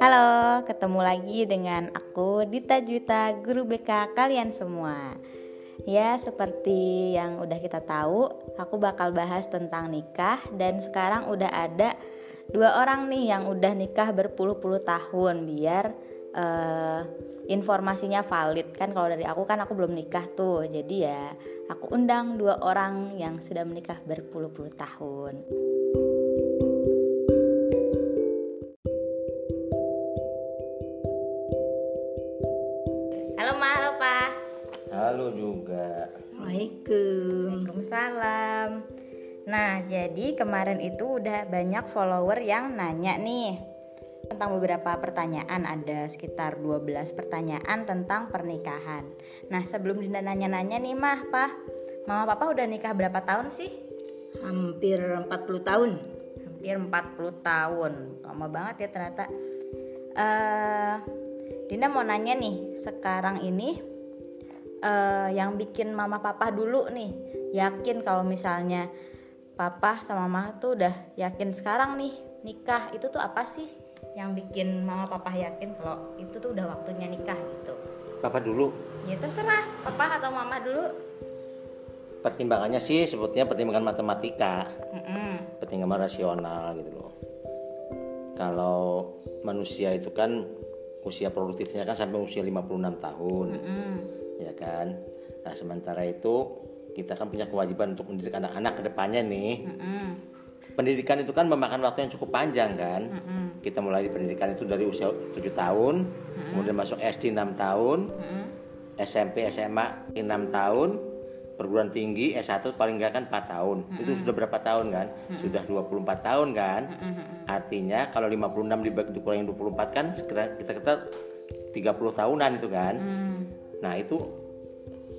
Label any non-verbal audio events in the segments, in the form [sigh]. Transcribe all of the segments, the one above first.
Halo, ketemu lagi dengan aku Dita Juta, guru BK kalian semua. Ya, seperti yang udah kita tahu, aku bakal bahas tentang nikah dan sekarang udah ada dua orang nih yang udah nikah berpuluh-puluh tahun biar uh, informasinya valid kan kalau dari aku kan aku belum nikah tuh jadi ya aku undang dua orang yang sudah menikah berpuluh-puluh tahun. Juga. Waalaikumsalam. Waalaikumsalam. Nah, jadi kemarin itu udah banyak follower yang nanya nih tentang beberapa pertanyaan ada sekitar 12 pertanyaan tentang pernikahan. Nah, sebelum Dinda nanya-nanya nih mah, Pak, Mama Papa udah nikah berapa tahun sih? Hampir 40 tahun. Hampir 40 tahun. Lama banget ya ternyata. Uh, Dinda mau nanya nih, sekarang ini uh, yang bikin mama papa dulu nih yakin kalau misalnya papa sama mama tuh udah yakin sekarang nih nikah itu tuh apa sih yang bikin mama papa yakin kalau itu tuh udah waktunya nikah gitu? Papa dulu. Ya terserah papa atau mama dulu. Pertimbangannya sih sebutnya pertimbangan matematika. Mm -hmm. pertimbangan rasional gitu loh. Kalau manusia itu kan usia produktifnya kan sampai usia 56 tahun. Mm -hmm ya kan nah sementara itu kita kan punya kewajiban untuk mendidik anak-anak ke depannya nih mm -hmm. pendidikan itu kan memakan waktu yang cukup panjang kan mm -hmm. kita mulai di pendidikan itu dari usia 7 tahun mm -hmm. kemudian masuk SD 6 tahun mm -hmm. SMP SMA 6 tahun perguruan tinggi S1 paling enggak kan 4 tahun. Mm -hmm. Itu sudah berapa tahun kan? Mm -hmm. Sudah 24 tahun kan? Mm -hmm. Artinya kalau 56 dibagi dikurangi 24 kan kita kata 30 tahunan itu kan. Mm. Nah itu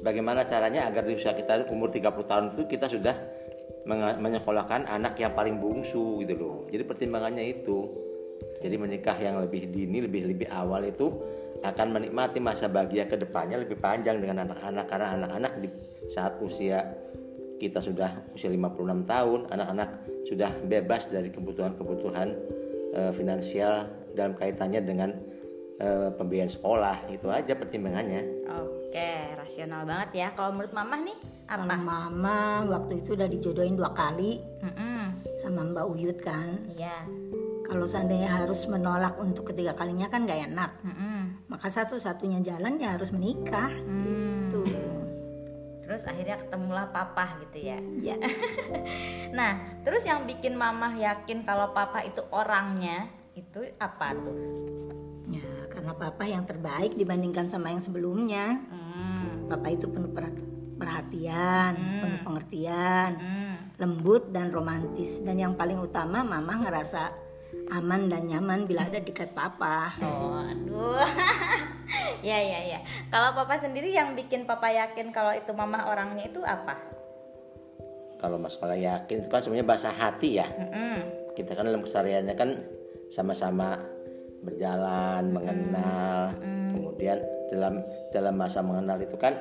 bagaimana caranya agar di usia kita umur 30 tahun itu kita sudah menyekolahkan anak yang paling bungsu gitu loh. Jadi pertimbangannya itu. Jadi menikah yang lebih dini, lebih lebih awal itu akan menikmati masa bahagia ke depannya lebih panjang dengan anak-anak karena anak-anak di saat usia kita sudah usia 56 tahun, anak-anak sudah bebas dari kebutuhan-kebutuhan e, finansial dalam kaitannya dengan e, pembiayaan sekolah itu aja pertimbangannya. Oke, rasional banget ya. Kalau menurut Mama nih apa? Kalau Mama waktu itu udah dijodohin dua kali mm -mm. sama Mbak Uyut kan. Iya. Kalau seandainya harus menolak untuk ketiga kalinya kan gak enak. Mm -mm. Maka satu-satunya jalan ya harus menikah. Mm. Tuh. Terus akhirnya ketemulah papa gitu ya. Iya. [laughs] nah, terus yang bikin mama yakin kalau papa itu orangnya itu apa tuh? Karena papa yang terbaik dibandingkan sama yang sebelumnya hmm. papa itu penuh perhatian hmm. penuh pengertian hmm. lembut dan romantis dan yang paling utama mama ngerasa aman dan nyaman bila ada dekat papa oh aduh [laughs] ya ya ya kalau papa sendiri yang bikin papa yakin kalau itu mama orangnya itu apa kalau masalah yakin itu kan sebenarnya bahasa hati ya mm -hmm. kita kan dalam kesehariannya kan sama-sama berjalan mengenal hmm. kemudian dalam dalam masa mengenal itu kan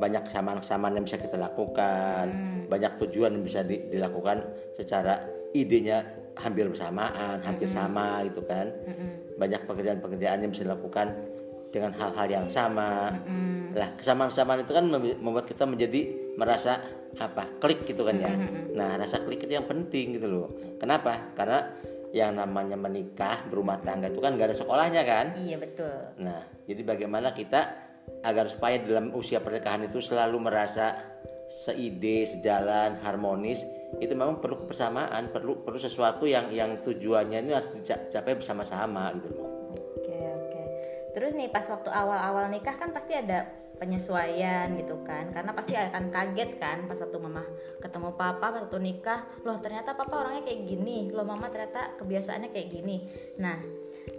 banyak kesamaan-kesamaan yang bisa kita lakukan hmm. banyak tujuan yang bisa di, dilakukan secara idenya hampir bersamaan hampir hmm. sama gitu kan hmm. banyak pekerjaan-pekerjaan yang bisa dilakukan dengan hal-hal yang sama hmm. lah kesamaan-kesamaan itu kan membuat kita menjadi merasa apa klik gitu kan ya hmm. nah rasa klik itu yang penting gitu loh kenapa karena yang namanya menikah berumah tangga itu kan gak ada sekolahnya kan? Iya betul. Nah jadi bagaimana kita agar supaya dalam usia pernikahan itu selalu merasa seide sejalan harmonis itu memang perlu kebersamaan perlu perlu sesuatu yang yang tujuannya ini harus dicapai bersama-sama gitu loh. Oke oke. Terus nih pas waktu awal-awal nikah kan pasti ada penyesuaian gitu kan karena pasti akan kaget kan pas satu mama ketemu papa pas satu nikah loh ternyata papa orangnya kayak gini loh mama ternyata kebiasaannya kayak gini nah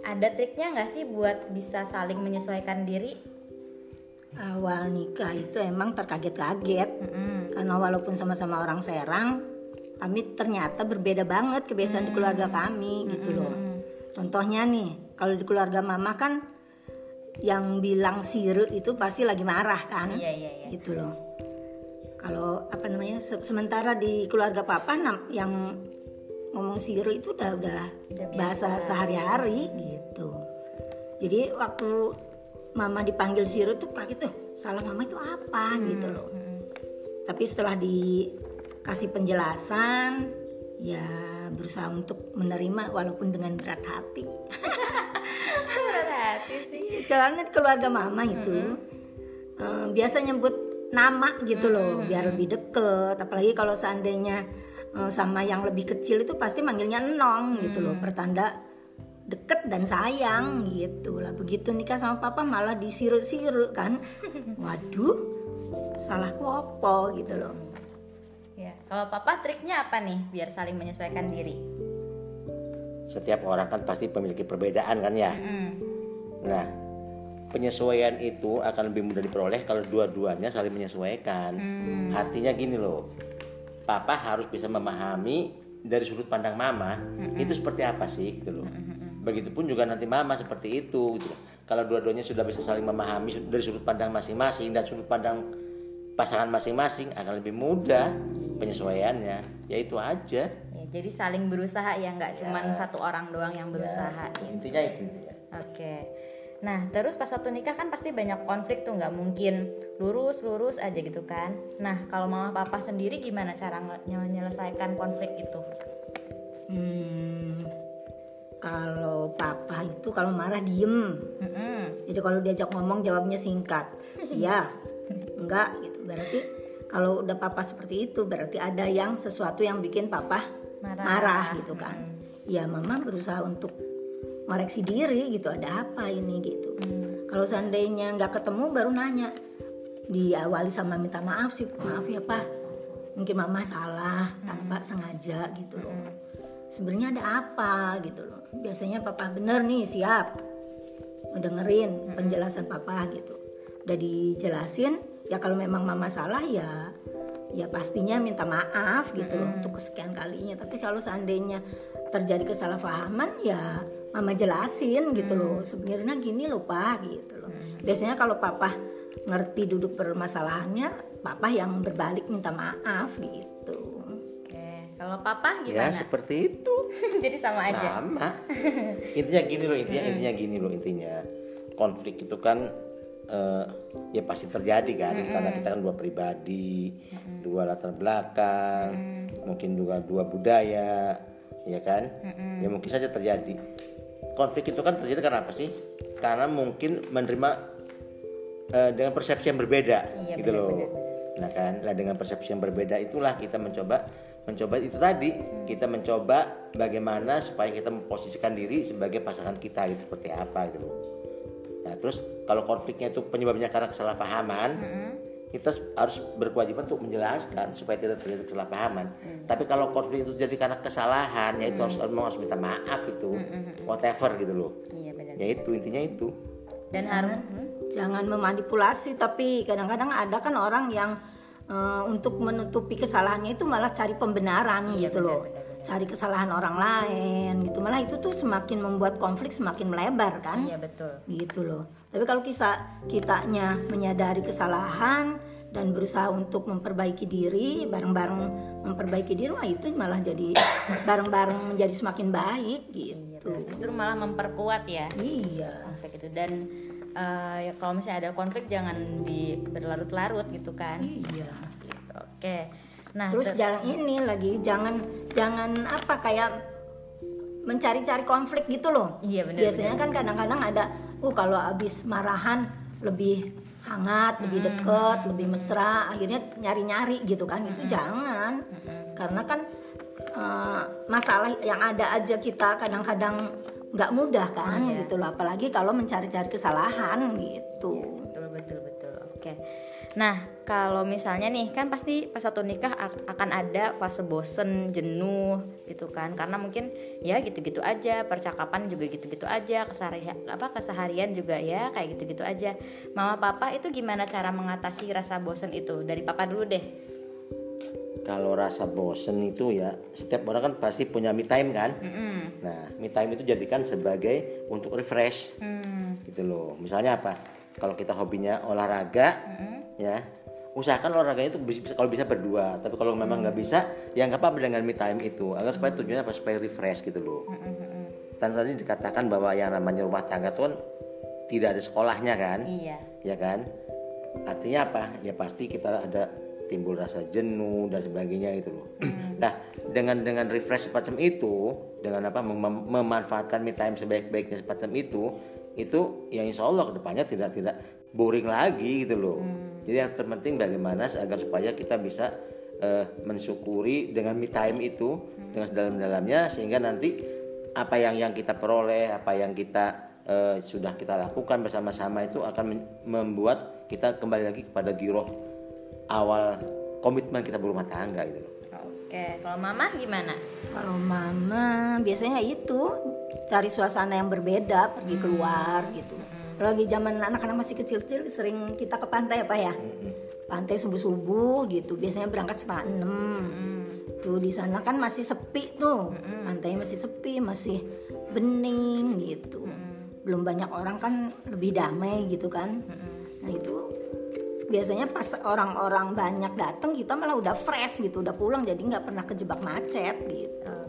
ada triknya nggak sih buat bisa saling menyesuaikan diri awal nikah itu emang terkaget-kaget mm -hmm. karena walaupun sama-sama orang Serang tapi ternyata berbeda banget kebiasaan mm -hmm. di keluarga kami gitu mm -hmm. loh contohnya nih kalau di keluarga mama kan yang bilang siru itu pasti lagi marah kan? Iya, iya, iya. gitu loh. Kalau apa namanya se sementara di keluarga papa yang ngomong siru itu udah udah, udah bahasa sehari-hari gitu. Jadi waktu mama dipanggil Siru tuh kaget tuh salah mama itu apa? Gitu loh. tapi setelah dikasih penjelasan ya berusaha untuk menerima walaupun dengan berat hati. [laughs] Berat hati sih. Sekarang kan keluarga mama itu eh, biasa nyebut nama gitu loh biar lebih deket. Apalagi kalau seandainya eh, sama yang lebih kecil itu pasti manggilnya enong gitu loh pertanda deket dan sayang gitu lah. Begitu nikah sama papa malah disiru-siru kan. [laughs] Waduh salahku opo gitu loh ya kalau papa triknya apa nih biar saling menyesuaikan diri? Setiap orang kan pasti memiliki perbedaan kan ya? Hmm. nah penyesuaian itu akan lebih mudah diperoleh kalau dua-duanya saling menyesuaikan. Artinya gini loh papa harus bisa memahami dari sudut pandang mama itu seperti apa sih gitu loh. Begitupun juga nanti mama seperti itu gitu loh. kalau dua-duanya sudah bisa saling memahami dari sudut pandang masing-masing dan sudut pandang pasangan masing-masing akan lebih mudah penyesuaiannya ya itu aja Ya, jadi saling berusaha ya nggak cuman satu orang doang yang berusaha. intinya itu intinya Oke. Nah terus pas satu nikah kan pasti banyak konflik tuh nggak mungkin lurus lurus aja gitu kan. Nah kalau mama papa sendiri gimana cara menyelesaikan konflik itu? Hmm, kalau papa itu kalau marah diem. Mm-mm. Jadi kalau diajak ngomong jawabnya singkat. [laughs] Iya, enggak gitu. Berarti kalau udah papa seperti itu berarti ada yang sesuatu yang bikin papa Marah. marah, gitu kan. Ya mama berusaha untuk ngoreksi diri gitu. Ada apa ini gitu. Kalau seandainya nggak ketemu baru nanya. Diawali sama minta maaf sih. Maaf ya pak. Mungkin mama salah tanpa sengaja gitu loh. Sebenarnya ada apa gitu loh. Biasanya papa bener nih siap ngedengerin penjelasan papa gitu udah dijelasin ya kalau memang mama salah ya ya pastinya minta maaf gitu loh untuk kesekian kalinya. Tapi kalau seandainya terjadi kesalahpahaman ya mama jelasin gitu loh. Sebenarnya gini loh pak gitu loh. Biasanya kalau papa ngerti duduk permasalahannya papa yang berbalik minta maaf gitu. Oke. Kalau papa ya gimana? seperti itu. [laughs] Jadi sama aja. sama. [laughs] Intinya gini loh intinya intinya gini loh intinya. Konflik itu kan eh, ya pasti terjadi kan. Karena kita kan dua pribadi dua latar belakang mungkin juga dua budaya ya kan? Ya mungkin saja terjadi. Konflik itu kan terjadi karena apa sih? Karena mungkin menerima eh, dengan persepsi yang berbeda Iya, gitu loh. benar-benar. Nah kan, lah dengan persepsi yang berbeda itulah kita mencoba mencoba itu tadi. Kita mencoba bagaimana supaya kita memposisikan diri sebagai pasangan kita gitu seperti apa gitu loh. Nah terus kalau konfliknya itu penyebabnya karena kesalahpahaman, kita harus berkewajiban untuk menjelaskan supaya tidak terjadi kesalahpahaman. Tapi kalau konflik itu jadi karena kesalahan, ya itu harus harus minta maaf itu, whatever gitu loh. Iya benar. Ya itu intinya itu. Dan harus hmm? jangan memanipulasi tapi kadang-kadang ada kan orang yang eh, untuk menutupi kesalahannya itu malah cari pembenaran Iya, gitu loh cari kesalahan orang lain gitu. Malah itu tuh semakin membuat konflik semakin melebar kan? Iya betul. gitu loh. Tapi kalau kita kitanya menyadari kesalahan dan berusaha untuk memperbaiki diri bareng-bareng memperbaiki diri wah itu malah jadi [coughs] bareng-bareng menjadi semakin baik Iya gitu. benar. Justru malah memperkuat ya. iya. Konflik itu. Dan eh, ya kalau misalnya ada konflik jangan di berlarut-larut gitu kan? Iya. Gitu. oke nah Terus ter- jangan ini lagi jangan jangan apa kayak mencari-cari konflik gitu loh. Iya, benar, Biasanya kan kadang-kadang ada, uh kalau habis marahan lebih hangat, lebih deket, lebih mesra, akhirnya nyari-nyari gitu kan. Itu jangan. Karena kan eh, masalah yang ada aja kita kadang-kadang nggak mudah kan Iya. gitu loh. Apalagi kalau mencari-cari kesalahan gitu. betul betul betul oke nah kalau misalnya nih kan pasti pas satu nikah ak- akan ada fase bosen jenuh gitu kan karena mungkin ya gitu-gitu aja percakapan juga gitu-gitu aja keseharian apa keseharian juga ya kayak gitu-gitu aja mama papa itu gimana cara mengatasi rasa bosen itu dari papa dulu deh Kalau rasa bosen itu ya setiap orang kan pasti punya me time kan. Mm-mm. Nah, me time itu jadikan sebagai untuk refresh Hmm. gitu loh. Misalnya apa? Kalau kita hobinya olahraga, ya usahakan olahraganya itu bisa kalau bisa berdua. Tapi kalau memang nggak bisa, ya nggak apa-apa dengan me time itu. Agar supaya tujuannya apa? Supaya refresh gitu loh. Dan tadi dikatakan bahwa yang namanya rumah tangga itu kan tidak ada sekolahnya kan Iya. ya kan artinya apa ya pasti kita ada timbul rasa jenuh dan sebagainya itu loh nah dengan dengan refresh semacam itu dengan apa mem- memanfaatkan me time sebaik-baiknya semacam itu itu yang insya Allah ke depannya tidak tidak boring lagi gitu loh jadi yang terpenting bagaimana agar supaya kita bisa eh, mensyukuri dengan me time itu dengan sedalam-dalamnya sehingga nanti apa yang yang kita peroleh apa yang kita eh, sudah kita lakukan bersama-sama itu akan membuat kita kembali lagi kepada giroh awal komitmen kita berumah tangga gitu loh. Oke, kalau mama gimana? Kalau mama biasanya itu cari suasana yang berbeda, pergi keluar gitu. Kalau Lagi zaman anak-anak masih kecil-kecil sering kita ke pantai apa ya? Pantai subuh-subuh gitu. Biasanya berangkat setengah enam. Tuh di sana kan masih sepi tuh. Pantai masih sepi, masih bening gitu. Belum banyak orang kan lebih damai gitu kan. Nah itu biasanya pas orang-orang banyak datang kita malah udah fresh gitu udah pulang jadi nggak pernah kejebak macet gitu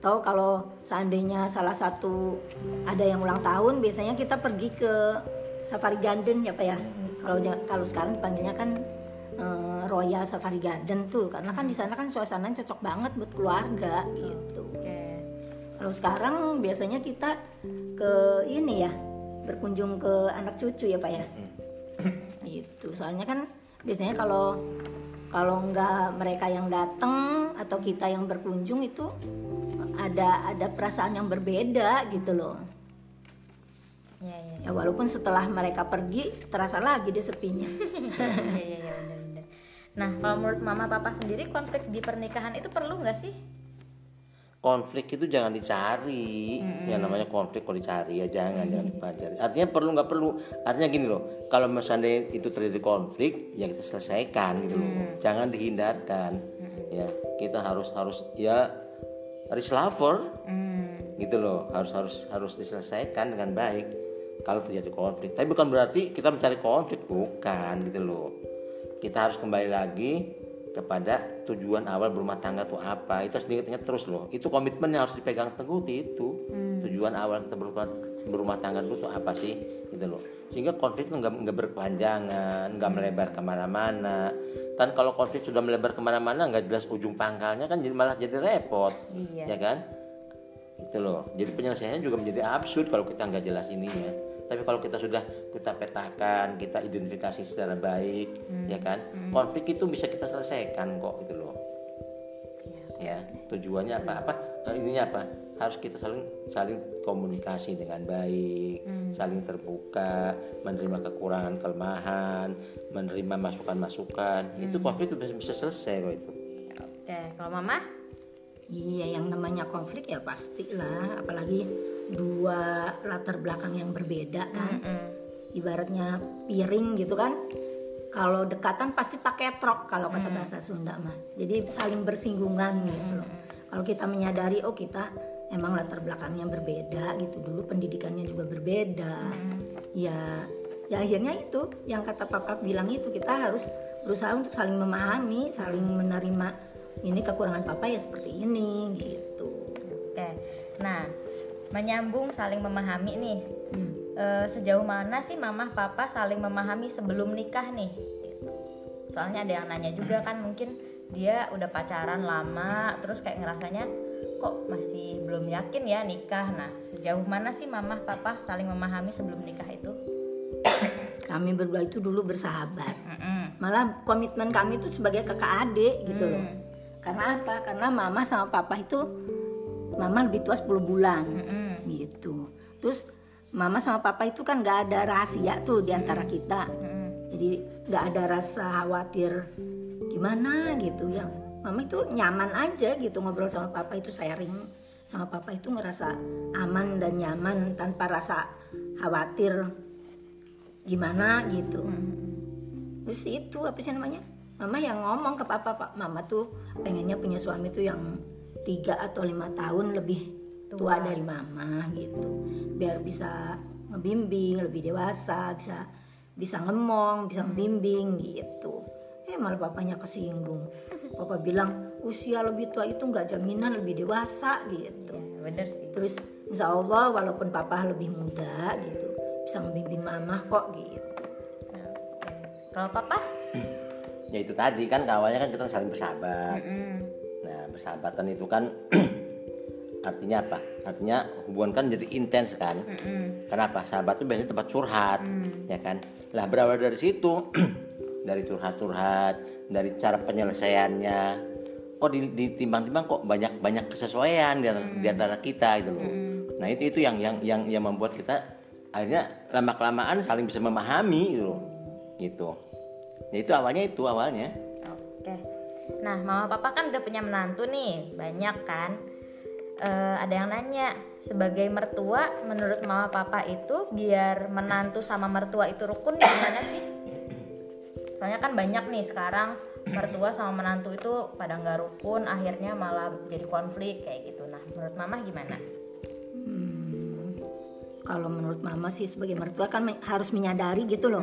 Tahu kalau seandainya salah satu ada yang ulang tahun biasanya kita pergi ke Safari Garden ya pak ya? Kalau kalau sekarang dipanggilnya kan eh, Royal Safari Garden tuh. Karena kan di sana kan suasananya cocok banget buat keluarga gitu. Oke. kalau sekarang biasanya kita ke ini ya berkunjung ke anak cucu ya pak ya? Itu soalnya kan biasanya kalau kalau nggak mereka yang datang atau kita yang berkunjung itu ada ada perasaan yang berbeda gitu loh. Iya, iya. ya walaupun setelah mereka pergi terasa lagi dia sepinya. [laughs] Iya, iya, iya, benar-benar. Nah, kalau menurut mama papa sendiri konflik di pernikahan itu perlu nggak sih? konflik itu jangan dicari. Yang namanya konflik kalau dicari ya jangan jangan dipelajari. Artinya perlu nggak perlu? Artinya gini loh kalau misalnya itu terjadi konflik ya kita selesaikan gitu loh. Jangan dihindarkan. Ya kita harus harus ya reslover gitu loh harus harus harus diselesaikan dengan baik kalau terjadi konflik. Tapi bukan berarti kita mencari konflik bukan gitu loh. Kita harus kembali lagi kepada tujuan awal berumah tangga itu apa. Itu harus diingat-ingat terus loh. Itu komitmen yang harus dipegang teguh itu. Tujuan awal kita berumah, berumah tangga dulu itu apa sih? Gitu loh. Sehingga konflik itu nggak nggak berkepanjangan nggak melebar ke mana-mana. Kan kalau konflik sudah melebar ke mana-mana nggak jelas ujung pangkalnya kan jadi malah jadi repot. Iya. ya kan? Gitu loh. Jadi penyelesaiannya juga menjadi absurd kalau kita nggak jelas ininya tapi kalau kita sudah kita petakan kita identifikasi secara baik ya kan? Konflik itu bisa kita selesaikan kok gitu loh. Ya tujuannya apa? Apa? Eh, ininya apa? Harus kita saling saling komunikasi dengan baik saling terbuka menerima kekurangan kelemahan menerima masukan-masukan. Itu konflik itu bisa, bisa selesai kok itu. Oke, kalau mama? iya yang namanya konflik ya pastilah. Apalagi dua latar belakang yang berbeda kan. Ibaratnya piring gitu kan. Kalau dekatan pasti pakai trok kalau kata bahasa Sunda mah. Jadi saling bersinggungan gitu loh. Kalau kita menyadari oh kita emang latar belakangnya berbeda gitu. Dulu pendidikannya juga berbeda. Ya ya akhirnya itu yang kata papa bilang itu kita harus berusaha untuk saling memahami saling menerima ini kekurangan papa ya seperti ini gitu. Oke. Nah, menyambung saling memahami nih. Hmm. Eh, sejauh mana sih mama papa saling memahami sebelum nikah nih? Soalnya ada yang nanya juga kan mungkin dia udah pacaran lama terus kayak ngerasanya kok masih belum yakin ya nikah. Nah, sejauh mana sih mama papa saling memahami sebelum nikah itu? kami berdua itu dulu bersahabat Mm-mm. malah komitmen kami itu sebagai kakak adik gitu loh karena apa karena mama sama papa itu mama lebih tua 10 bulan. Gitu. Terus mama sama papa itu kan nggak ada rahasia tuh di antara kita. Jadi nggak ada rasa khawatir gimana gitu. Ya mama itu nyaman aja gitu ngobrol sama papa itu sharing. Sama papa itu ngerasa aman dan nyaman tanpa rasa khawatir gimana gitu. Terus itu apa sih namanya? Mama yang ngomong ke papa pak mama tuh pengennya punya suami tuh yang tiga atau lima tahun lebih tua dari mama gitu. Biar bisa ngebimbing lebih dewasa bisa bisa ngemong bisa ngebimbing gitu. Eh malah papanya kesinggung. [laughs] Papa bilang usia lebih tua itu nggak jaminan lebih dewasa gitu. Ya, bener sih. terus insya Allah walaupun papa lebih muda gitu bisa ngebimbing mama kok gitu. Kalau papa? [clears throat] Ya itu tadi kan awalnya kan kita saling bersahabat. Nah bersahabatan itu kan [clears throat] artinya apa? Artinya hubungan kan jadi intens kan? Kenapa? Sahabat itu biasanya tempat curhat ya kan? Lah berawal dari situ [clears throat] dari curhat-curhat dari cara penyelesaiannya kok di- ditimbang-timbang kok banyak banyak kesesuaian di antara, di antara kita gitu loh. Nah itu itu yang yang yang yang membuat kita akhirnya lama kelamaan saling bisa memahami gitu loh. Gitu. Ya itu awalnya itu awalnya. Oke. Nah, mama papa kan udah punya menantu nih, banyak kan. Eh, ada yang nanya, sebagai mertua, menurut mama papa itu biar menantu sama mertua itu rukun gimana sih? Soalnya kan banyak nih sekarang mertua sama menantu itu pada nggak rukun, akhirnya malah jadi konflik kayak gitu. Nah, menurut mama gimana? Kalau menurut mama sih sebagai mertua kan harus menyadari gitu loh.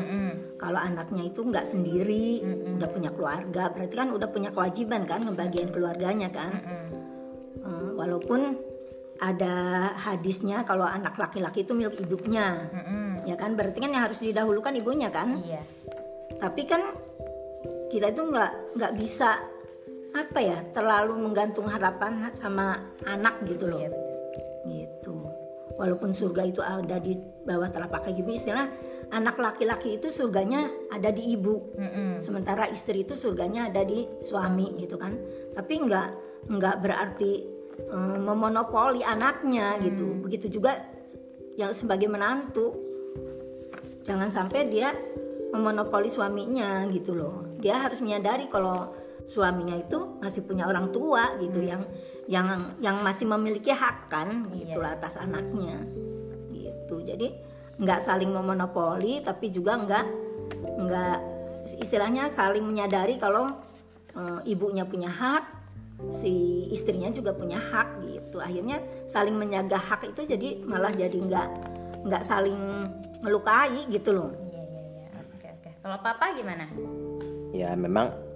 Kalau anaknya itu nggak sendiri udah punya keluarga berarti kan udah punya kewajiban kan ngebagian keluarganya kan. Eh, walaupun ada hadisnya kalau anak laki-laki itu milik ibunya ya kan berarti kan yang harus didahulukan ibunya kan. Iya. tapi kan kita itu nggak nggak bisa apa ya terlalu menggantung harapan sama anak gitu loh. Iya. gitu walaupun surga itu ada di bawah telapak kaki ibu istilah anak laki-laki itu surganya ada di ibu. Sementara istri itu surganya ada di suami gitu kan. Tapi nggak nggak berarti eh, memonopoli anaknya gitu. Begitu juga yang sebagai menantu jangan sampai dia memonopoli suaminya gitu loh. Dia harus menyadari kalau suaminya itu masih punya orang tua gitu yang yang yang masih memiliki hak kan gitu lah atas anaknya gitu jadi nggak saling memonopoli tapi juga nggak nggak istilahnya saling menyadari kalau eh, ibunya punya hak si istrinya juga punya hak gitu akhirnya saling menjaga hak itu jadi malah jadi nggak nggak saling melukai gitu loh Iya, iya, iya. Oke, oke. Kalau papa gimana? ya memang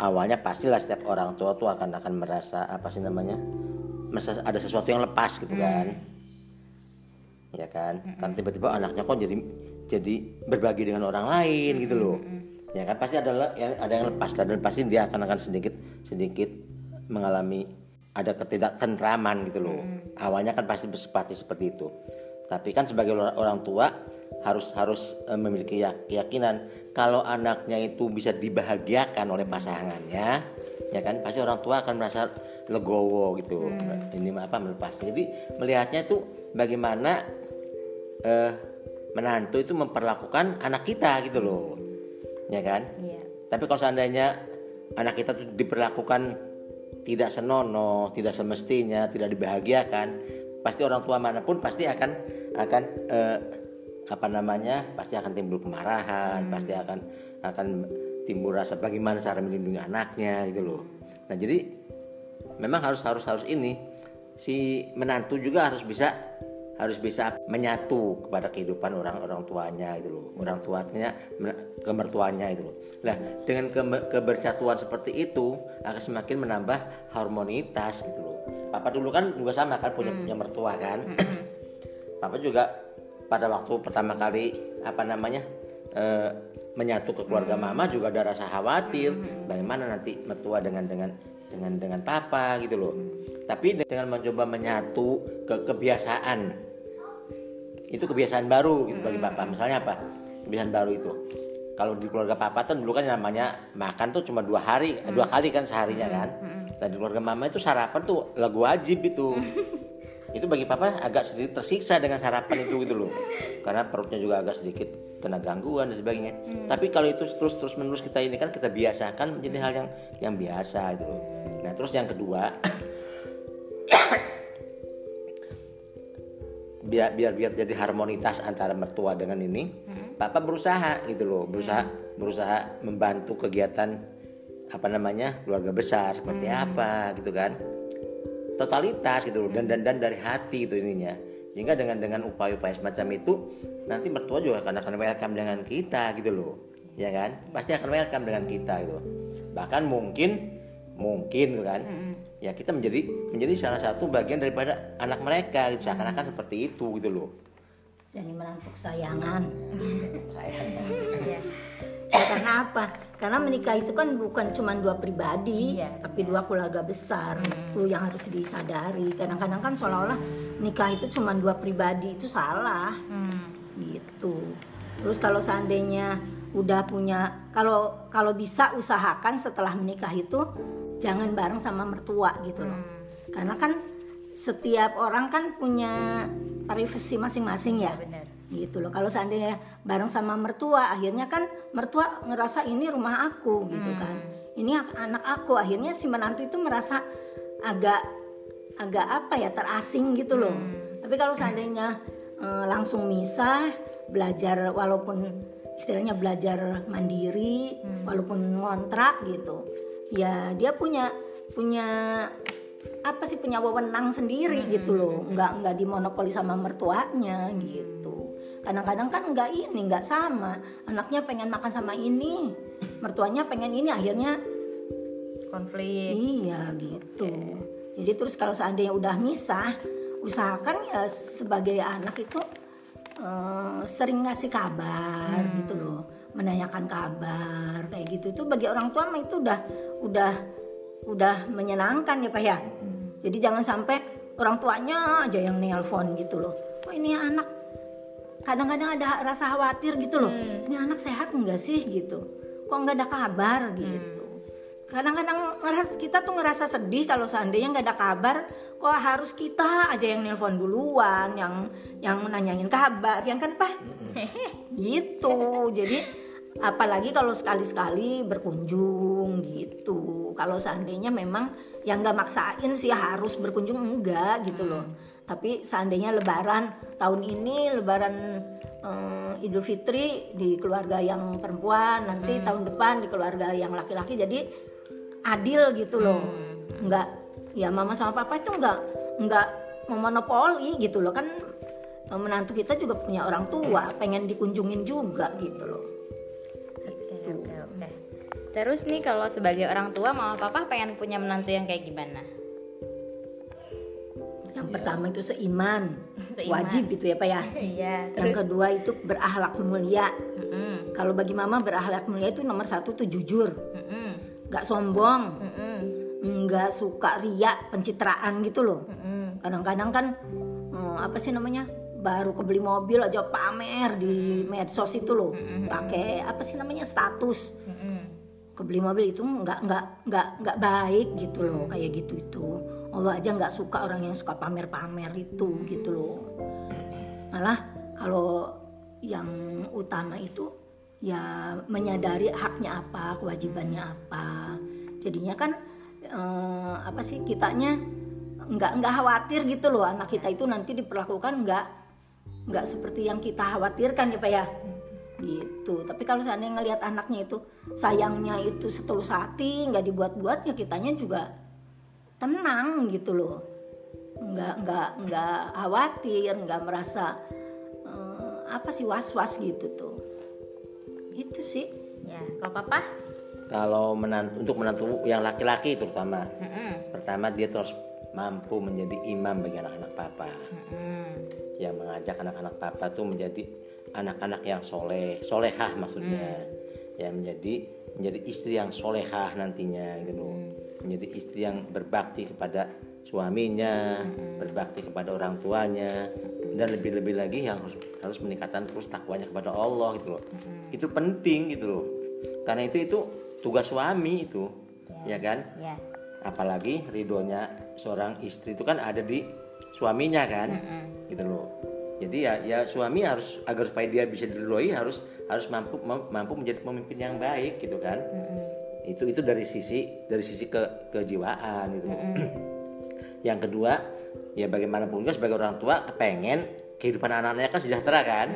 awalnya pastilah setiap orang tua tuh akan akan merasa apa sih namanya merasa ada sesuatu yang lepas gitu kan. Ya kan? Kan tiba-tiba anaknya kok jadi jadi berbagi dengan orang lain gitu loh. Ya kan? Pasti ada yang ada yang lepas. Dan pasti dia akan akan sedikit sedikit mengalami ada ketidaktentraman gitu loh. Awalnya kan pasti bersepati seperti itu. Tapi kan sebagai orang tua harus harus eh, memiliki yak- keyakinan kalau anaknya itu bisa dibahagiakan oleh pasangannya ya kan pasti orang tua akan merasa legowo gitu. Ini apa melepas jadi melihatnya itu bagaimana eh, menantu itu memperlakukan anak kita gitu loh. Ya kan? Iya. tapi kalau seandainya anak kita tuh diperlakukan tidak senonoh, tidak semestinya, tidak dibahagiakan, pasti orang tua mana pun pasti akan akan eh, apa namanya, pasti akan timbul kemarahan, pasti akan akan timbul rasa bagaimana cara melindungi anaknya gitu loh. Nah jadi memang harus harus harus ini si menantu juga harus bisa harus bisa menyatu kepada kehidupan orang-orang tuanya gitu loh. Orang tuanya ke mertuanya itu loh. Lah dengan ke- kebersatuan seperti itu akan semakin menambah harmonitas gitu loh. Papa dulu kan juga sama kan punya punya mertua kan. Papa juga pada waktu pertama kali apa namanya eh, menyatu ke keluarga mama juga ada rasa khawatir bagaimana nanti mertua dengan dengan dengan dengan papa gitu loh. Tapi dengan mencoba menyatu ke kebiasaan itu kebiasaan baru gitu bagi papa. Misalnya apa? Kebiasaan baru itu. Kalau di keluarga papa kan dulu kan namanya makan tuh cuma dua hari dua kali kan seharinya kan. Dan di keluarga mama itu sarapan tuh lagu wajib itu [laughs] itu bagi papa agak sedikit tersiksa dengan sarapan itu gitu loh. Karena perutnya juga agak sedikit kena gangguan dan sebagainya. Tapi kalau itu terus terus menerus kita ini kan kita biasakan menjadi hal yang yang biasa gitu loh. Nah terus yang kedua [coughs] biar biar biar jadi harmonitas antara mertua dengan ini papa berusaha gitu loh. Berusaha berusaha membantu kegiatan apa namanya keluarga besar. Seperti apa gitu kan totalitas gitu loh. Dan dan dan dari hati itu ininya. Sehingga dengan dengan upaya-upaya semacam itu nanti mertua juga akan akan welcome dengan kita gitu loh. Ya kan? Pasti akan welcome dengan kita gitu bahkan mungkin mungkin gitu kan ya kita menjadi menjadi salah satu bagian daripada anak mereka gitu. Seakan-akan seperti itu gitu loh. Jadi menantu kesayangan [laughs] Sayang. Iya. karena apa karena menikah itu kan bukan cuma dua pribadi Iya. tapi dua keluarga besar itu yang harus disadari kadang-kadang kan seolah-olah nikah itu cuma dua pribadi itu salah Hmm. gitu terus kalau seandainya udah punya kalau kalau bisa usahakan setelah menikah itu jangan bareng sama mertua gitu loh karena kan setiap orang kan punya privasi masing-masing ya Benar. Gitu loh. Kalau seandainya bareng sama mertua akhirnya kan mertua ngerasa ini rumah aku gitu kan. Ini ak- anak aku. Akhirnya si menantu itu merasa agak agak apa ya terasing gitu loh. Tapi kalau seandainya eh, langsung misah belajar walaupun istilahnya belajar mandiri walaupun ngontrak gitu ya dia punya punya apa sih punya wewenang sendiri gitu loh. Nggak nggak dimonopoli sama mertuanya gitu kadang-kadang kan nggak ini nggak sama. Anaknya pengen makan sama ini mertuanya pengen ini akhirnya Konflik. iya gitu. Jadi terus kalau seandainya udah misah usahakan ya sebagai anak itu eh, sering ngasih kabar gitu loh. Menanyakan kabar kayak gitu. Itu bagi orang tua mah itu udah udah udah menyenangkan ya pak ya. Jadi jangan sampai orang tuanya aja yang nelpon gitu loh. Oh ini anak kadang-kadang ada rasa khawatir gitu loh. Ini anak sehat enggak sih? Gitu. Kok nggak ada kabar? Gitu. Kadang-kadang kita tuh ngerasa sedih kalau seandainya nggak ada kabar kok harus kita aja yang nelpon duluan yang yang nanyain kabar yang kan pak? Gitu. Jadi apalagi kalau sekali-sekali berkunjung gitu. Kalau seandainya memang yang nggak maksain sih harus berkunjung enggak gitu loh tapi seandainya lebaran tahun ini lebaran eh, Idul Fitri di keluarga yang perempuan nanti tahun depan di keluarga yang laki-laki jadi adil gitu loh. Nggak ya mama sama papa itu nggak nggak memonopoli gitu loh. Kan eh, menantu kita juga punya orang tua pengen dikunjungin juga gitu loh. Oke, oke, oke. Terus nih kalau sebagai orang tua mama papa pengen punya menantu yang kayak gimana? Yang pertama itu seiman, Seiman. wajib itu ya pak ya? Iya. yang kedua itu berakhlak mulia. Mm-mm, kalau bagi mama berakhlak mulia itu nomor satu tuh jujur. Mm-mm, nggak sombong. Mm-mm, nggak suka riak pencitraan gitu loh. Mm-mm. kadang-kadang kan eh, apa sih namanya? Baru kebeli mobil aja pamer di medsos itu loh. Pakai apa sih namanya status. Kebeli mobil itu nggak nggak nggak nggak baik gitu loh. Kayak gitu itu Allah aja nggak suka orang yang suka pamer-pamer itu gitu loh. Malah kalau yang utama itu ya menyadari haknya apa kewajibannya apa. Jadinya kan eh, apa sih kitanya nggak nggak khawatir gitu loh. Anak kita itu nanti diperlakukan nggak nggak seperti yang kita khawatirkan ya pak ya. Gitu. Tapi kalau seandainya ngelihat anaknya itu sayangnya itu setulus hati nggak dibuat-buat ya kitanya juga tenang gitu loh. Nggak nggak nggak khawatir nggak merasa eh, apa sih was-was gitu tuh. Itu sih. Ya, kalau papa? Kalau menantu, untuk menantu yang laki-laki terutama, Mm-mm, pertama dia tuh harus mampu menjadi imam bagi anak-anak papa, mm-mm. yang mengajak anak-anak papa tuh menjadi anak-anak yang soleh, solehah maksudnya, ya menjadi menjadi istri yang solehah nantinya gitu, menjadi istri yang berbakti kepada suaminya, berbakti kepada orang tuanya, dan lebih-lebih lagi yang harus harus meningkatkan terus takwanya kepada Allah gitu loh. Itu penting gitu loh. Karena itu itu tugas suami itu, ya. kan? Ya. apalagi ridhonya seorang istri itu kan ada di suaminya kan? Gitu loh jadi ya ya suami harus agar supaya dia bisa diridhoi harus harus mampu mampu menjadi pemimpin yang baik gitu kan? Itu itu dari sisi dari sisi ke kejiwaan gitu. Loh. [clears throat] yang kedua ya bagaimanapun juga sebagai orang tua kepengen kehidupan anak-anaknya kan sejahtera kan?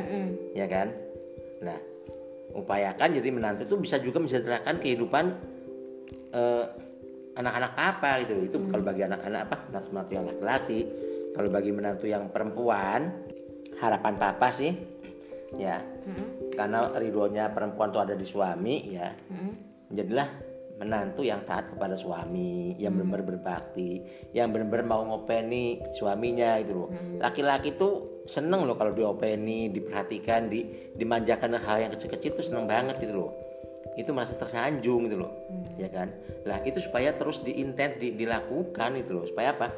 Ya kan? Nah upayakan jadi menantu itu bisa juga mensejahterakan kehidupan eh, anak-anak papa gitu. Itu kalau bagi anak-anak apa? Menantu yang laki-laki. Kalau bagi menantu yang perempuan harapan papa sih ya karena ridhonya perempuan tuh ada di suami ya menjadilah menantu yang taat kepada suami, yang benar-benar berbakti, yang benar-benar mau ngopeni suaminya gitu loh. Laki-laki tuh seneng loh kalau diopeni, diperhatikan, di dimanjakan hal yang kecil-kecil tuh seneng banget gitu loh. Itu merasa tersanjung gitu loh, ya kan? Lah itu supaya terus diintent di, dilakukan gitu loh. Supaya apa?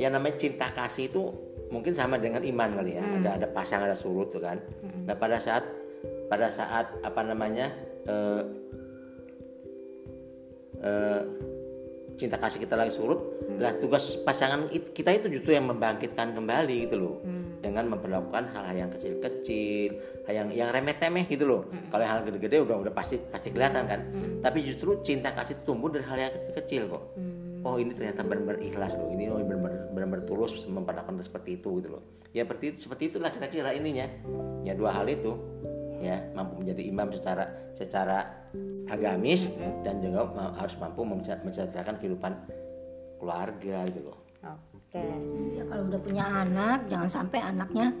Yang namanya cinta kasih itu mungkin sama dengan iman kali ya. Ada ada pasang ada surut tuh kan. Nah pada saat pada saat apa namanya eh, eh, cinta kasih kita lagi surut lah tugas pasangan it- kita itu justru yang membangkitkan kembali gitu loh. Dengan memperlakukan hal-hal yang kecil-kecil hal yang yang remeh-temeh gitu loh. Kalau yang hal gede-gede udah udah pasti pasti kelihatan kan. Tapi justru cinta kasih tumbuh dari hal yang kecil-kecil kok oh ini ternyata benar-benar ikhlas loh ini oh, benar-benar benar-benar tulus memperlakukan seperti itu gitu loh ya seperti seperti itulah kira-kira ininya ya dua hal itu ya mampu menjadi imam secara secara agamis dan juga ma- harus mampu mensejahterakan kehidupan keluarga gitu loh. Oke. Ya kalau udah punya anak jangan sampai anaknya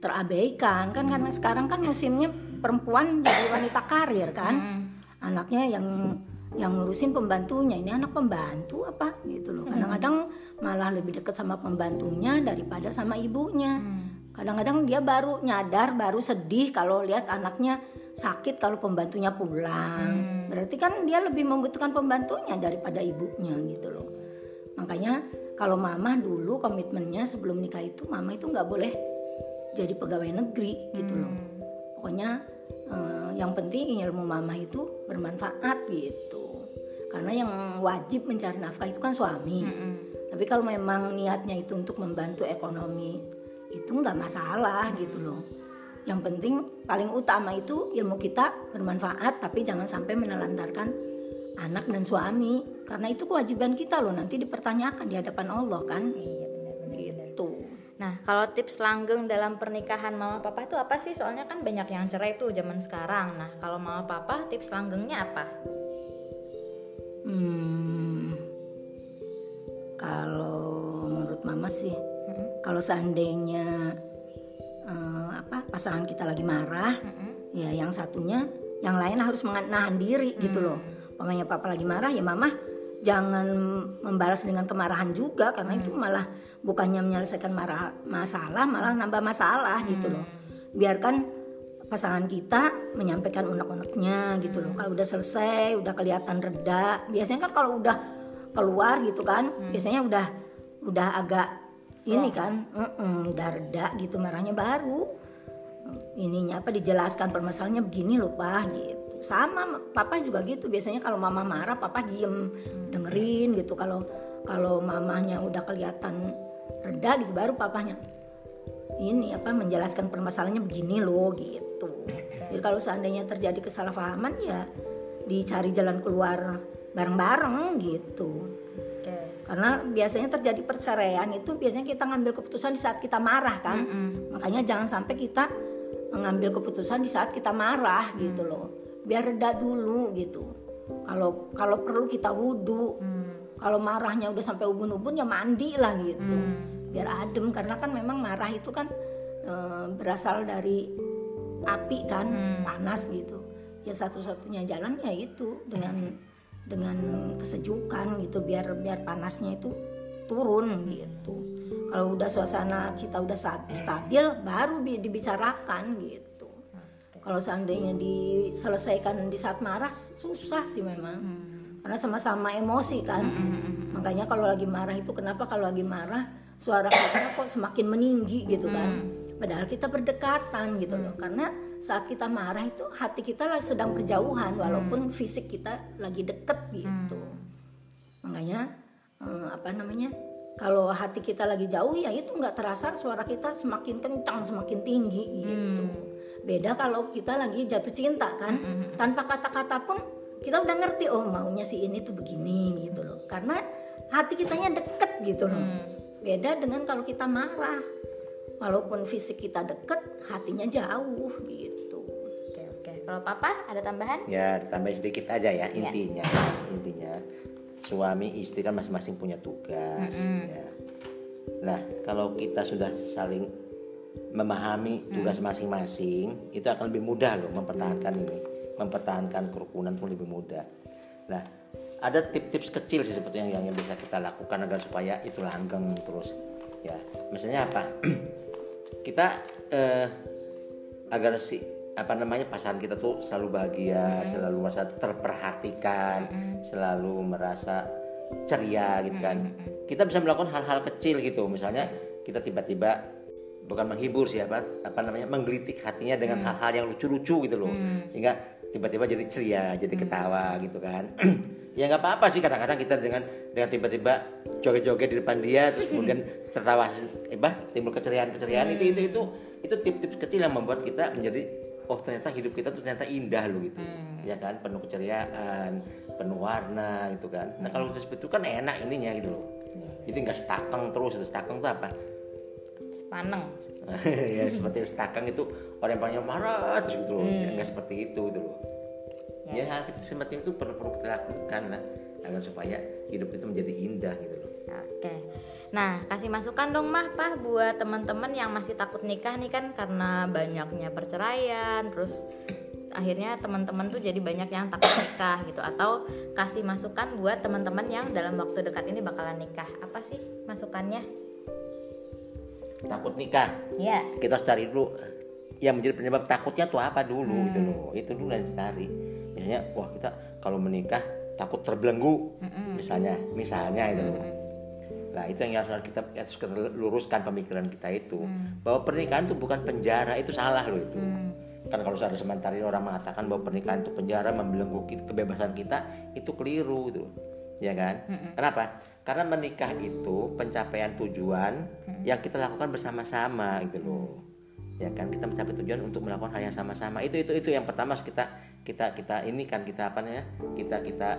terabaikan kan karena sekarang kan musimnya perempuan jadi wanita karir kan. Anaknya yang yang ngurusin pembantunya ini anak pembantu apa gitu loh. Kadang-kadang malah lebih dekat sama pembantunya daripada sama ibunya. Kadang-kadang dia baru nyadar, baru sedih kalau lihat anaknya sakit kalau pembantunya pulang. Berarti kan dia lebih membutuhkan pembantunya daripada ibunya gitu loh. Makanya kalau mama dulu komitmennya sebelum nikah itu mama itu nggak boleh jadi pegawai negeri gitu loh. Pokoknya eh, yang penting ilmu mama itu bermanfaat gitu. Karena yang wajib mencari nafkah itu kan suami. Tapi kalau memang niatnya itu untuk membantu ekonomi itu nggak masalah gitu loh. Yang penting paling utama itu ilmu kita bermanfaat tapi jangan sampai menelantarkan anak dan suami karena itu kewajiban kita loh nanti dipertanyakan di hadapan Allah kan Iya benar-benar. Kalau tips langgeng dalam pernikahan mama papa itu apa sih? Soalnya kan banyak yang cerai tuh zaman sekarang. Nah, kalau mama papa tips langgengnya apa? Hmm, kalau menurut mama sih, kalau seandainya eh, apa pasangan kita lagi marah, ya yang satunya, yang lain harus menahan diri gitu loh. Mamanya papa lagi marah ya mama jangan membalas dengan kemarahan juga karena itu malah bukannya menyelesaikan marah masalah malah nambah masalah gitu loh. Biarkan pasangan kita menyampaikan unek-uneknya gitu loh. Kalau udah selesai, udah kelihatan reda. Biasanya kan kalau udah keluar gitu kan, biasanya udah udah agak ini kan, "Mm-mm, udah reda gitu marahnya baru ininya apa dijelaskan permasalahannya begini loh pak gitu. Sama papa juga gitu. Biasanya kalau mama marah, papa diem dengerin gitu. Kalau kalau mamanya udah kelihatan reda gitu, baru papanya ini apa menjelaskan permasalahannya begini loh gitu. Jadi kalau seandainya terjadi kesalahpahaman ya dicari jalan keluar bareng-bareng gitu. Oke. Karena biasanya terjadi perceraian itu biasanya kita ngambil keputusan di saat kita marah kan. Makanya jangan sampai kita mengambil keputusan di saat kita marah gitu loh. Biar reda dulu gitu. Kalau kalau perlu kita wudhu. Kalau marahnya udah sampai ubun-ubun ya mandi lah gitu. Biar adem karena kan memang marah itu kan eh, berasal dari api kan, panas gitu. Ya satu-satunya jalan ya itu dengan dengan kesejukan gitu biar biar panasnya itu turun gitu. Kalau udah suasana kita udah sta- stabil baru bi- dibicarakan gitu. Kalau seandainya diselesaikan di saat marah susah sih memang. Karena sama-sama emosi kan. Makanya kalau lagi marah itu kenapa kalau lagi marah suara kita kok semakin meninggi gitu kan. Padahal kita berdekatan gitu loh. Karena saat kita marah itu hati kita sedang berjauhan walaupun fisik kita lagi deket gitu. Makanya eh, apa namanya? Kalau hati kita lagi jauh ya itu nggak terasa suara kita semakin kencang, semakin tinggi gitu. Beda kalau kita lagi jatuh cinta kan, tanpa kata-kata pun kita udah ngerti oh maunya si ini tuh begini gitu loh. Karena hati kitanya deket gitu loh. Beda dengan kalau kita marah. Walaupun fisik kita deket, hatinya jauh gitu. Oke, oke. Kalau papa ada tambahan? Ya ditambah sedikit aja ya intinya intinya suami istri kan masing-masing punya tugas ya. Nah kalau kita sudah saling memahami tugas masing-masing itu akan lebih mudah loh mempertahankan ini mempertahankan kerukunan pun lebih mudah. nah ada tips-tips kecil sih sebetulnya yang, yang bisa kita lakukan agar supaya itu langgeng terus ya. Misalnya apa? [clears throat] Kita eh, agar si apa namanya pasangan kita tuh selalu bahagia, selalu merasa terperhatikan, selalu merasa ceria gitu kan. Kita bisa melakukan hal-hal kecil gitu, misalnya kita tiba-tiba bukan menghibur sih apa apa namanya menggelitik hatinya dengan hal-hal yang lucu-lucu gitu loh, sehingga tiba-tiba jadi ceria, jadi ketawa gitu kan. [clears throat] ya nggak apa-apa sih kadang-kadang kita dengan dengan tiba-tiba joget-joget di depan dia terus kemudian tertawa apa timbul keceriaan-keceriaan itu itu itu itu tips-tips kecil yang membuat kita menjadi oh ternyata hidup kita tuh ternyata indah loh gitu. Ya kan penuh keceriaan penuh warna gitu kan. Nah kalau seperti itu kan enak ininya gitu loh. Jadi nggak stakeng terus itu stakeng tuh apa? Sepaneng. [laughs] ya seperti stakeng itu orang yang paling marah gitu loh Ya, nggak seperti itu gitu loh ya hal kecil semacam itu perlu perlu kita lakukan lah agar supaya hidup itu menjadi indah gitu loh Oke. Nah, kasih masukan dong mah Pah buat teman-teman yang masih takut nikah nih kan karena banyaknya perceraian, terus akhirnya teman-teman tuh jadi banyak yang takut nikah gitu atau kasih masukan buat teman-teman yang dalam waktu dekat ini bakalan nikah. Apa sih masukannya? Takut nikah. Ya. kita harus cari dulu yang menjadi penyebab takutnya tuh apa dulu gitu loh. Itu dulu yang dicari. Misalnya wah kita kalau menikah takut terbelenggu misalnya. Misalnya itu loh. Nah itu yang harus kita harus kita luruskan pemikiran kita itu. Bahwa pernikahan itu bukan penjara itu salah loh itu. Kan kalau ada sementara ini orang mengatakan bahwa pernikahan itu penjara membelenggu kebebasan kita itu keliru itu ya kan? Kenapa karena menikah itu pencapaian tujuan yang kita lakukan bersama-sama gitu loh. Ya kan kita mencapai tujuan untuk melakukan hal yang sama-sama. Itu itu itu yang pertama harus kita kita kita ini kan kita apa namanya kita kita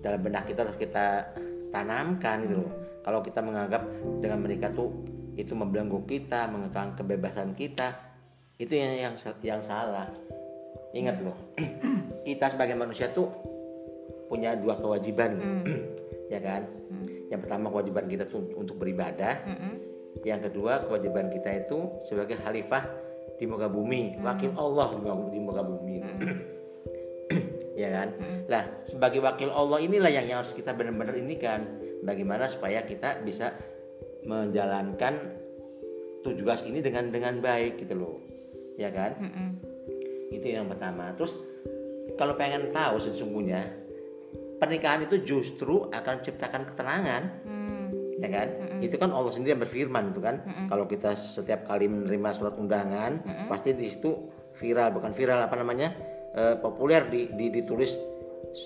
dalam benak kita harus kita tanamkan gitu loh. Kalau kita menganggap dengan menikah tuh itu membelenggu kita mengekang kebebasan kita itu yang yang yang salah. Ingat loh [clears throat] kita sebagai manusia tuh punya dua kewajiban ya kan? Yang pertama kewajiban kita tuh untuk beribadah. Yang kedua kewajiban kita itu sebagai khalifah di muka bumi. Wakil Allah di muka- di muka bumi. [clears throat] Ya kan? Lah sebagai wakil Allah inilah yang, yang harus kita benar-benar ini kan bagaimana supaya kita bisa menjalankan tugas ini dengan dengan baik gitu loh. Ya kan? Itu yang pertama. Terus kalau pengen tahu sesungguhnya pernikahan itu justru akan menciptakan ketenangan. Ya kan? Itu kan Allah sendiri yang berfirman itu kan. Kalau kita setiap kali menerima surat undangan pasti di situ viral bukan viral apa namanya eh, populer di, di- ditulis